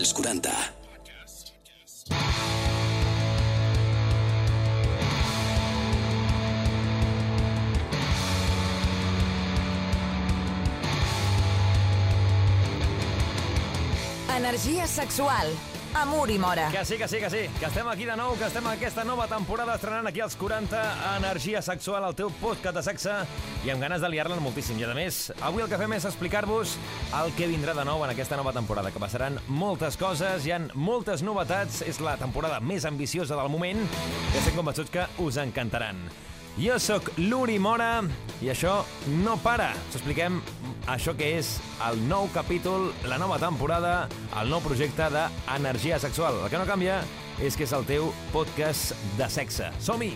Als 40. Energia sexual. Amor i mora. Que sí, que sí, que sí, que estem aquí de nou, que estem en aquesta nova temporada estrenant aquí als 40 Energia Sexual, el teu podcast de sexe i amb ganes de liar-la moltíssim. I a més, avui el que fem és explicar-vos el que vindrà de nou en aquesta nova temporada, que passaran moltes coses, hi han moltes novetats, és la temporada més ambiciosa del moment i estem convençuts que us encantaran. Jo sóc l'Uri Mora i això no para. Us expliquem això que és el nou capítol, la nova temporada, el nou projecte d'Energia Sexual. El que no canvia és que és el teu podcast de sexe. Som-hi!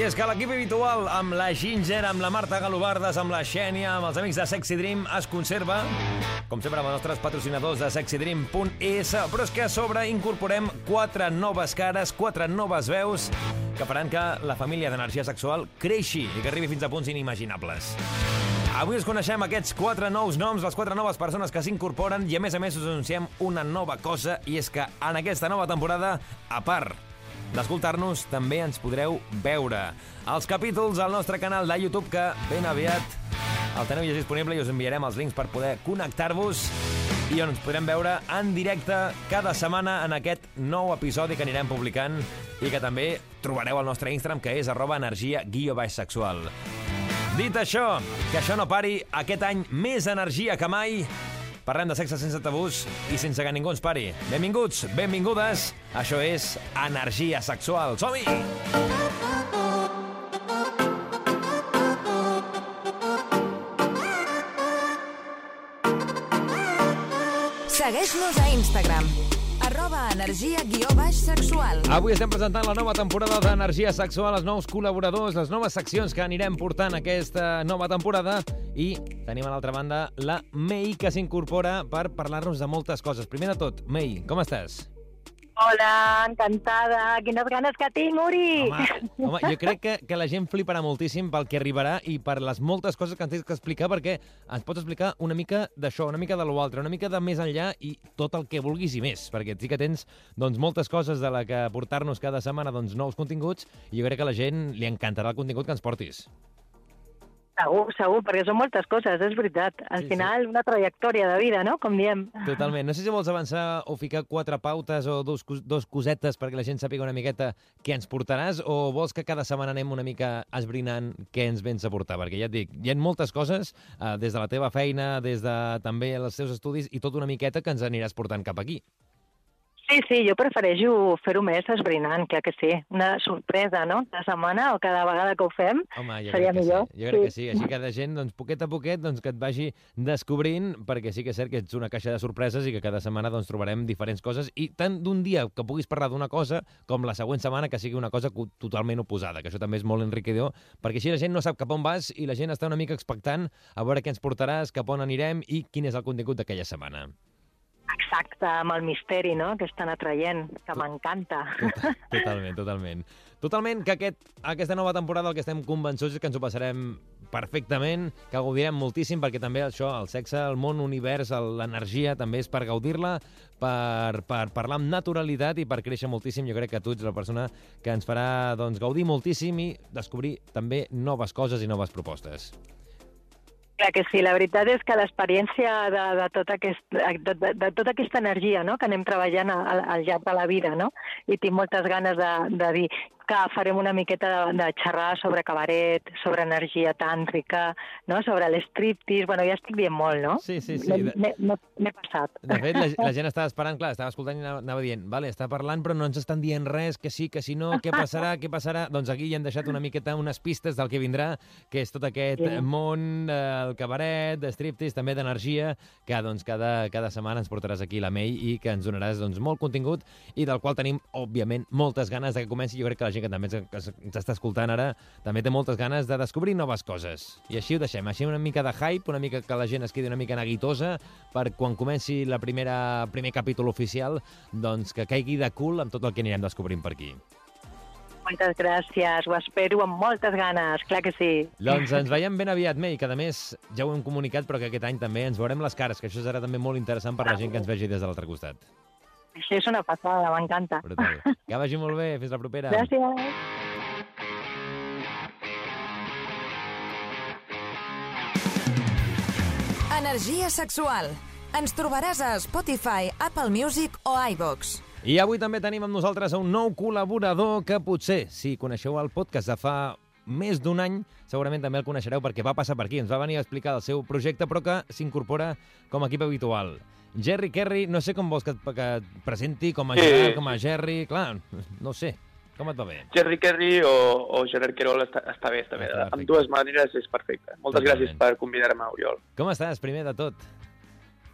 I és que l'equip habitual, amb la Ginger, amb la Marta Galobardes, amb la Xènia, amb els amics de Sexy Dream, es conserva, com sempre, amb els nostres patrocinadors de sexydream.es, però és que a sobre incorporem quatre noves cares, quatre noves veus, que faran que la família d'energia sexual creixi i que arribi fins a punts inimaginables. Avui us coneixem aquests quatre nous noms, les quatre noves persones que s'incorporen i, a més a més, us anunciem una nova cosa, i és que en aquesta nova temporada, a part d'escoltar-nos, també ens podreu veure. Els capítols al nostre canal de YouTube, que ben aviat el teniu ja disponible i us enviarem els links per poder connectar-vos i on ens podrem veure en directe cada setmana en aquest nou episodi que anirem publicant i que també trobareu al nostre Instagram, que és arroba energia guió baix sexual. Dit això, que això no pari, aquest any més energia que mai, Parlem de sexe sense tabús i sense que ningú ens pari. Benvinguts, benvingudes. Això és Energia Sexual. Som-hi! Segueix-nos a Instagram. Arroba energia guió baix sexual. Avui estem presentant la nova temporada d'Energia Sexual, els nous col·laboradors, les noves seccions que anirem portant aquesta nova temporada i tenim a l'altra banda la Mei que s'incorpora per parlar-nos de moltes coses. Primer de tot, Mei, com estàs? Hola, encantada. Quines ganes que tinc, Uri. Home, home jo crec que, que la gent fliparà moltíssim pel que arribarà i per les moltes coses que ens tens que explicar, perquè ens pots explicar una mica d'això, una mica de l'altre, una mica de més enllà i tot el que vulguis i més, perquè sí que tens doncs, moltes coses de la que portar-nos cada setmana doncs, nous continguts i jo crec que a la gent li encantarà el contingut que ens portis. Segur, segur, perquè són moltes coses, és veritat. Al Sí, sí, final, una trajectòria de vida, no?, com diem. Totalment. No sé si vols avançar o ficar quatre pautes o dos, dos cosetes perquè la gent sàpiga una miqueta què ens portaràs o vols que cada setmana anem una mica esbrinant què ens vens a portar? Perquè ja et dic, hi ha moltes coses, eh, des de la teva feina, des de també els teus estudis i tot una miqueta que ens aniràs portant cap aquí. Sí, sí, jo prefereixo fer-ho més esbrinant, clar que sí. Una sorpresa, no?, cada setmana o cada vegada que ho fem. Home, jo Seria crec millor. sí. Jo crec que sí. Així la gent, doncs, poquet a poquet, doncs, que et vagi descobrint, perquè sí que és cert que ets una caixa de sorpreses i que cada setmana doncs, trobarem diferents coses i tant d'un dia que puguis parlar d'una cosa com la següent setmana que sigui una cosa co- totalment oposada, que això també és molt enriquidor, perquè així la gent no sap cap on vas i la gent està una mica expectant a veure què ens portaràs, cap on anirem i quin és el contingut d'aquella setmana. Exacte, amb el misteri, no?, que és tan atraient, que m'encanta. Tota- Totalment, totalment. Totalment que aquest, aquesta nova temporada el que estem convençuts és que ens ho passarem perfectament, que gaudirem moltíssim, perquè també això, el sexe, el món, univers, l'energia, també és per gaudir-la, per, per parlar amb naturalitat i per créixer moltíssim. Jo crec que tu ets la persona que ens farà doncs, gaudir moltíssim i descobrir també noves coses i noves propostes. Clar que sí, la veritat és que l'experiència de, de, tot aquest, de, de, de tota aquesta energia no? que anem treballant al, al llarg de la vida, no? i tinc moltes ganes de, de dir que farem una miqueta de, de xerrar sobre cabaret, sobre energia tàntrica, no? sobre l'estriptease, bueno, ja estic dient molt, no? Sí, sí, sí. M'he- passat. De fet, la, la gent estava esperant, clar, estava escoltant i anava, dient, vale, està parlant però no ens estan dient res, que sí, que si no, què passarà, què passarà? Doncs aquí hi han deixat una miqueta unes pistes del que vindrà, que és tot aquest Sí. món, el cabaret, de striptease, també d'energia, que doncs cada, cada setmana ens portaràs aquí la Mei i que ens donaràs doncs, molt contingut i del qual tenim, òbviament, moltes ganes de que comenci. Jo crec que la gent que també ens està escoltant ara també té moltes ganes de descobrir noves coses. I així ho deixem, així una mica de hype, una mica que la gent es quedi una mica neguitosa per quan comenci la primera primer capítol oficial, doncs que caigui de cul amb tot el que anirem descobrint per aquí. Moltes gràcies, ho espero amb moltes ganes, clar que sí. Doncs ens veiem ben aviat, May, que a més ja ho hem comunicat, però que aquest any també ens veurem les cares, que això serà també molt interessant per la gent que ens vegi des de l'altre costat. Això és una passada, m'encanta. Que vagi molt bé, fins la propera. Gràcies. Energia sexual. Ens trobaràs a Spotify, Apple Music o iVox. I avui també tenim amb nosaltres un nou col·laborador que potser, si coneixeu el podcast de fa més d'un any, segurament també el coneixereu perquè va passar per aquí, ens va venir a explicar el seu projecte, però que s'incorpora com a equip habitual. Jerry Kerry, no sé com vols que et, que et presenti, com a Sí. Gerard, com a Jerry, clar, no sé, com et va bé? Jerry Kerry o, o Gerard Querol està, està bé, està bé. Està. Amb dues maneres és perfecte. Moltes Totalment. gràcies per convidar-me, Oriol. Com estàs, primer de tot?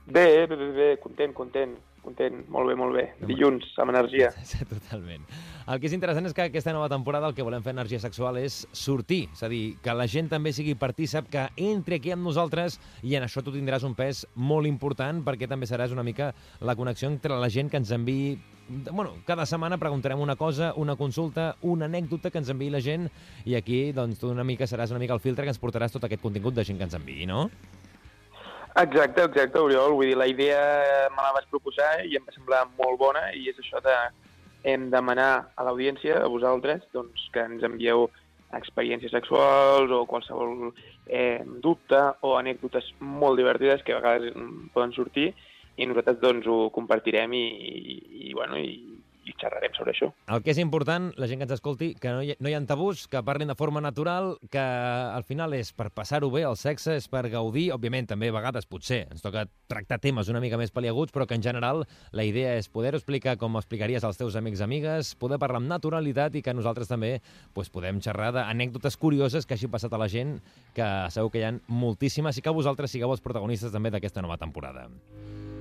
Bé, bé, bé, bé, content, content, content. Molt bé, molt bé. Dilluns, amb energia. Totalment. El que és interessant és que aquesta nova temporada el que volem fer Energia Sexual és sortir, és a dir, que la gent també sigui partícip, que entri aquí amb nosaltres i en això tu tindràs un pes molt important perquè també seràs una mica la connexió entre la gent que ens enviï Bueno, cada setmana preguntarem una cosa, una consulta, una anècdota que ens enviï la gent i aquí doncs, tu una mica seràs una mica el filtre que ens portaràs tot aquest contingut de gent que ens enviï, no? Exacte, exacte, Oriol. Vull dir, la idea me la vas proposar i em va semblar molt bona i és això de hem demanar a l'audiència, a vosaltres, doncs, que ens envieu experiències sexuals o qualsevol eh, dubte o anècdotes molt divertides que a vegades mm, poden sortir i nosaltres doncs, ho compartirem i, i, i, bueno, i, i xerrarem sobre això. El que és important, la gent que ens escolti, que no hi, no hi ha tabús, que parlin de forma natural, que al final és per passar-ho bé, el sexe és per gaudir, òbviament també a vegades potser ens toca tractar temes una mica més paliaguts, però que en general la idea és poder-ho explicar com explicaries als teus amics amigues, poder parlar amb naturalitat i que nosaltres també pues, podem xerrar d'anècdotes curioses que hagi passat a la gent, que segur que hi ha moltíssimes i que vosaltres sigueu els protagonistes també d'aquesta nova temporada.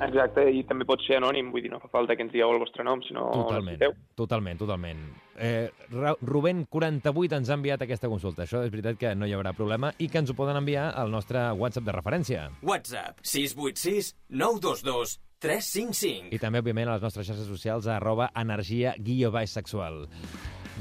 Exacte, i també pot ser anònim, vull dir, no fa falta que ens digueu el vostre nom, sinó Totalment, totalment, totalment. Eh, Ra- Rubén, 48, ens ha enviat aquesta consulta. Això és veritat que no hi haurà problema i que ens ho poden enviar al nostre WhatsApp de referència. WhatsApp 686 922 355. I també, òbviament, a les nostres xarxes socials a arroba energia guió baix sexual.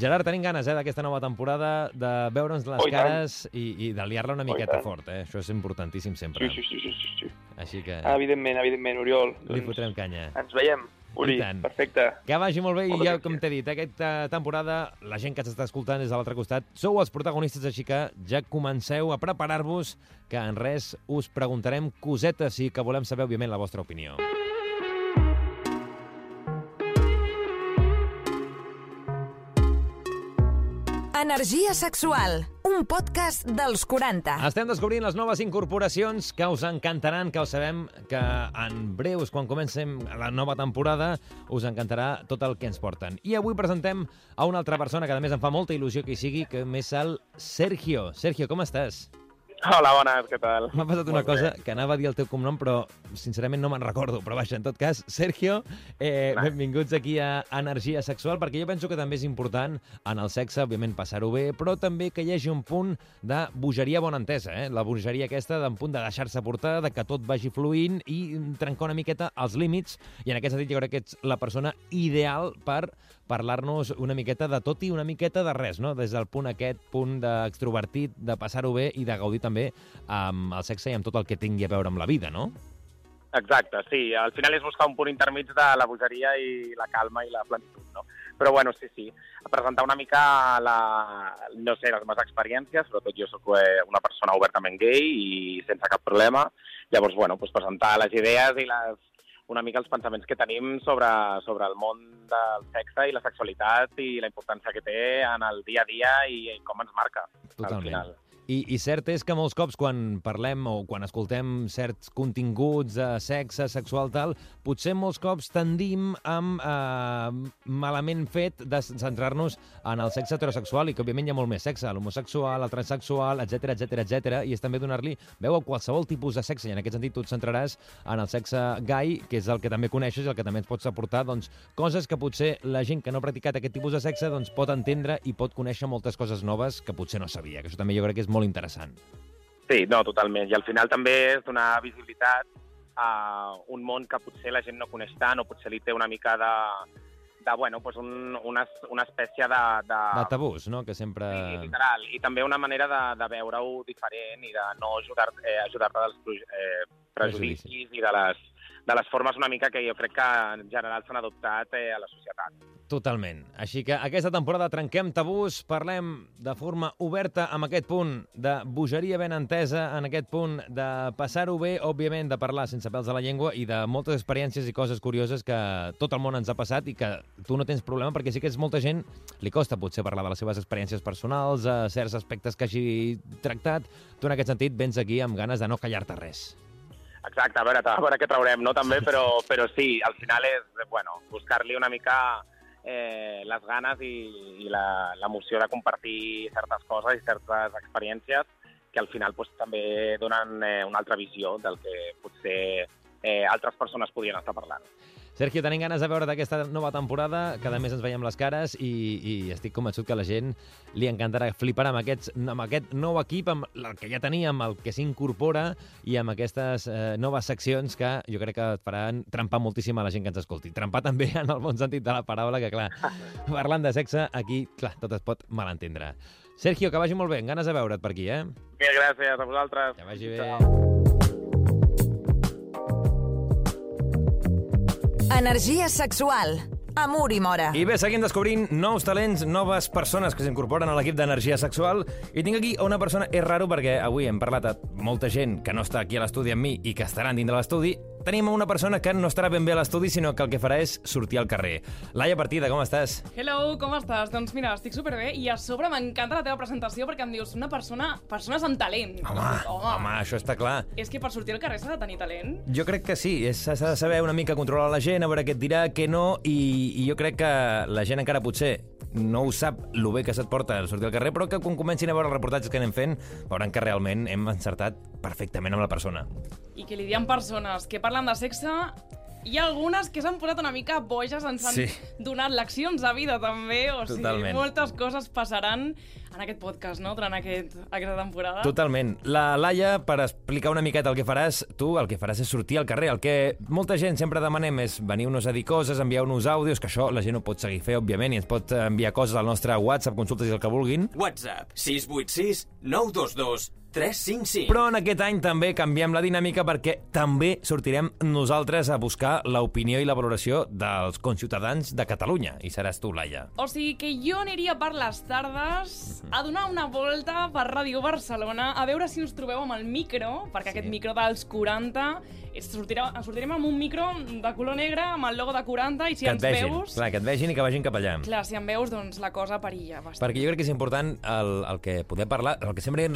Gerard, tenim ganes eh, d'aquesta nova temporada de veure'ns les Oh, i tant. cares i, i de liar-la una Oh, i miqueta tant. fort. Eh? Això és importantíssim sempre. Sí, sí, sí, sí, sí. Així que Evidentment, evidentment, Oriol. li fotrem canya. Ens veiem, Uri, I perfecte. Que vagi molt bé i Moltes ja, com t'he dit, aquesta temporada la gent que s'està escoltant des de l'altre costat sou els protagonistes, així que ja comenceu a preparar-vos que en res us preguntarem cosetes i que volem saber, òbviament, la vostra opinió. Energia sexual, un podcast dels 40. Estem descobrint les noves incorporacions que us encantaran, que ho sabem que en breus, quan comencem la nova temporada, us encantarà tot el que ens porten. I avui presentem a una altra persona que a més em fa molta il·lusió que hi sigui, que és el Sergio. Sergio, com estàs? Hola, bones, què tal? M'ha passat una Molt cosa bé. que anava a dir el teu cognom, però sincerament no me'n recordo. Però vaja, en tot cas, Sergio, eh, benvinguts aquí a Energia Sexual, perquè jo penso que també és important en el sexe, òbviament, passar-ho bé, però també que hi hagi un punt de bogeria bona entesa, eh? La bogeria aquesta d'un punt de deixar-se portar, de que tot vagi fluint i trencar una miqueta els límits, i en aquest sentit jo crec que ets la persona ideal per parlar-nos una miqueta de tot i una miqueta de res, no? Des del punt aquest, punt d'extrovertit, de passar-ho bé i de gaudir també amb el sexe i amb tot el que tingui a veure amb la vida, no? Exacte, sí. Al final és buscar un punt intermig de la bogeria i la calma i la plenitud, no? Però bueno, sí, sí. Presentar una mica la, no sé, les meves experiències, sobretot jo sóc eh, una persona obertament gay i sense cap problema. Llavors, bueno, doncs presentar les idees i les, una mica els pensaments que tenim sobre, sobre el món del sexe i la sexualitat i la importància que té en el dia a dia i, i com ens marca, al Totalment. final. I, I cert és que molts cops quan parlem o quan escoltem certs continguts de sexe, sexual, tal, potser molts cops tendim amb eh, malament fet de centrar-nos en el sexe heterosexual i que òbviament hi ha molt més sexe, l'homosexual, el transsexual, etc etc etc i és també donar-li veu a qualsevol tipus de sexe i en aquest sentit tu et centraràs en el sexe gai, que és el que també coneixes i el que també ens pots aportar doncs, coses que potser la gent que no ha practicat aquest tipus de sexe doncs, pot entendre i pot conèixer moltes coses noves que potser no sabia, que això també jo crec que és molt interessant. Sí, no, totalment. I al final també és donar visibilitat a un món que potser la gent no coneix tant o potser li té una mica de, de bueno, pues un, una, una espècie de... de, De tabús, no?, que sempre... Sí, literal. I també una manera de, de veure-ho diferent i de no ajudar-te eh, ajudar dels eh, prejudicis i de les, de les formes una mica que jo crec que en general s'han adoptat eh, a la societat. Totalment. Així que aquesta temporada trenquem tabús, parlem de forma oberta amb aquest punt de bogeria ben entesa, en aquest punt de passar-ho bé, òbviament, de parlar sense pèls a la llengua i de moltes experiències i coses curioses que tot el món ens ha passat i que tu no tens problema perquè sí que és molta gent, li costa potser parlar de les seves experiències personals, eh, certs aspectes que hagi tractat. Tu en aquest sentit vens aquí amb ganes de no callar-te res. Exacte, a veure, a veure què traurem, no? També, però, però sí, al final és, bueno, buscar-li una mica eh, les ganes i, i l'emoció de compartir certes coses i certes experiències que al final pues, també donen eh, una altra visió del que potser eh, altres persones podrien estar parlant. Sergio, tenim ganes de veure d'aquesta nova temporada, cada mes ens veiem les cares i, i estic convençut que a la gent li encantarà flipar amb, aquests, amb aquest nou equip, amb el que ja teníem, el que s'incorpora i amb aquestes eh, noves seccions que jo crec que et faran trempar moltíssim a la gent que ens escolti. Trempar també en el bon sentit de la paraula, que clar, parlant de sexe, aquí, clar, tot es pot malentendre. Sergio, que vagi molt bé, ganes de veure't per aquí, eh? Bé, gràcies a vosaltres. Que vagi bé. Ciao. Energia sexual. Amor i mora. I bé, seguim descobrint nous talents, noves persones que s'incorporen a l'equip d'energia sexual. I tinc aquí una persona, és raro perquè avui hem parlat a molta gent que no està aquí a l'estudi amb mi i que estaran dintre l'estudi. Tenim una persona que no estarà ben bé a l'estudi, sinó que el que farà és sortir al carrer. Laia Partida, com estàs? Hello, com estàs? Doncs mira, estic superbé i a sobre m'encanta la teva presentació perquè em dius una persona, persones amb talent. Home, home, home, això està clar. És que per sortir al carrer s'ha de tenir talent. Jo crec que sí, s'ha de saber una mica controlar la gent, a veure què et dirà, què no, i, i jo crec que la gent encara potser no ho sap lo bé que se't porta el sortir al carrer, però que quan comencin a veure els reportatges que anem fent, veuran que realment hem encertat perfectament amb la persona. I que li diem persones que parlen de sexe hi ha algunes que s'han posat una mica boges, ens han Sí. donat leccions de vida també, o sigui, Totalment. moltes coses passaran en aquest podcast, no?, durant aquest, aquesta temporada. Totalment. La Laia, per explicar una miqueta el que faràs, tu el que faràs és sortir al carrer. El que molta gent sempre demanem és venir-nos a dir coses, enviar-nos àudios, que això la gent ho pot seguir fer, òbviament, i ens pot enviar coses al nostre WhatsApp, consultes i el que vulguin. WhatsApp 686 922 355. Però en aquest any també canviem la dinàmica perquè també sortirem nosaltres a buscar l'opinió i la valoració dels conciutadans de Catalunya. I seràs tu, Laia. O sigui que jo aniria per les tardes a donar una volta per Ràdio Barcelona a veure si ens trobeu amb el micro, perquè Sí. aquest micro dels 40 es sortirà, sortirem amb un micro de color negre amb el logo de 40 i si que ens vegin, veus... clar, que et vegin i que vagin cap allà. Clar, si em veus, doncs la cosa perilla bastant. Perquè jo crec que és important el, el que poder parlar, el que sempre hem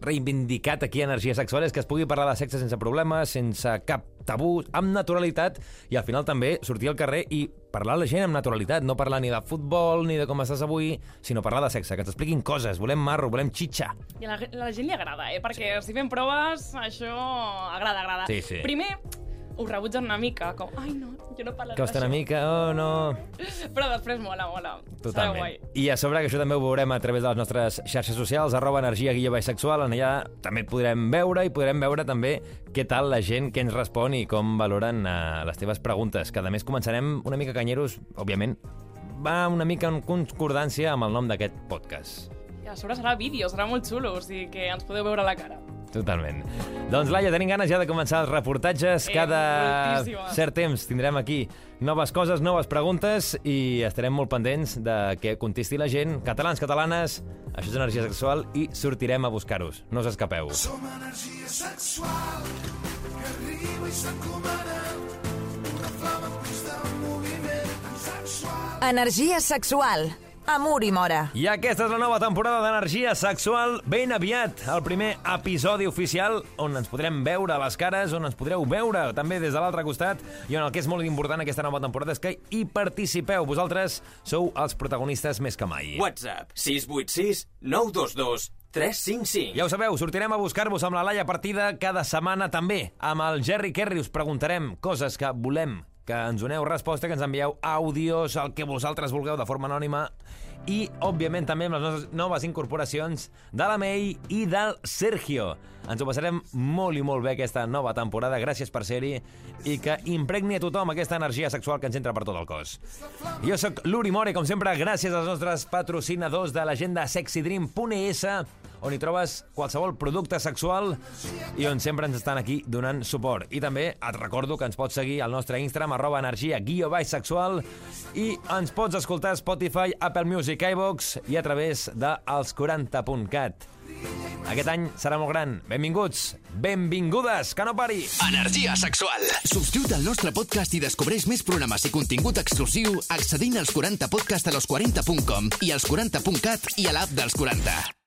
reivindicat aquí a Energia Sexual és que es pugui parlar de sexe sense problemes, sense cap tabú, amb naturalitat, i al final també sortir al carrer i parlar a la gent amb naturalitat, no parlar ni de futbol ni de com estàs avui, sinó parlar de sexe, que ens expliquin coses, volem marro, volem xitxa. I a la, la gent li agrada, eh? Perquè si fem proves, això agrada, agrada. Sí, sí. Primer, ho rebutgen una mica, com, ai no, jo no parlo Costa una mica, oh no... Però després mola, mola. Serà Totalment. guai. I a sobre que això també ho veurem a través de les nostres xarxes socials, arroba energia guia baix sexual, en allà també et podrem veure i podrem veure també què tal la gent que ens respon i com valoren uh, les teves preguntes, que a més començarem una mica canyeros, òbviament, va una mica en concordància amb el nom d'aquest podcast. I a sobre serà vídeo, serà molt xulo, o sigui que ens podeu veure la cara. Totalment. Doncs, Laia, tenim ganes ja de començar els reportatges. Eh, Cada cert temps tindrem aquí noves coses, noves preguntes i estarem molt pendents de què contesti la gent. Catalans, catalanes, això és energia sexual i sortirem a buscar-vos. No us escapeu. Som energia sexual que arriba i s'encomana una flama en moviment sexual. Energia sexual. Amor i mora. I aquesta és la nova temporada d'Energia Sexual ben aviat, el primer episodi oficial on ens podrem veure a les cares, on ens podreu veure també des de l'altre costat i on el que és molt important aquesta nova temporada és que hi participeu. Vosaltres sou els protagonistes més que mai. WhatsApp 686 922 355. Ja ho sabeu, sortirem a buscar-vos amb la Laia Partida cada setmana també. Amb el Jerry Kerry us preguntarem coses que volem que ens doneu resposta, que ens envieu àudios, el que vosaltres vulgueu de forma anònima i, òbviament, també amb les nostres noves incorporacions de la May i del Sergio. Ens ho passarem molt i molt bé aquesta nova temporada. Gràcies per ser-hi i que impregni a tothom aquesta energia sexual que ens entra per tot el cos. Jo sóc l'Uri More, com sempre, gràcies als nostres patrocinadors de l'agenda sexydream.es on hi trobes qualsevol producte sexual i on sempre ens estan aquí donant suport. I també et recordo que ens pots seguir al nostre Instagram, arroba energia guió baix sexual, i ens pots escoltar a Spotify, Apple Music, iVox i a través de els40.cat. Aquest any serà molt gran. Benvinguts, benvingudes, que no pari! Energia sexual. Subscriu't al nostre podcast i descobreix més programes i contingut exclusiu accedint als 40podcast a los40.com i als 40.cat i a l'app dels 40.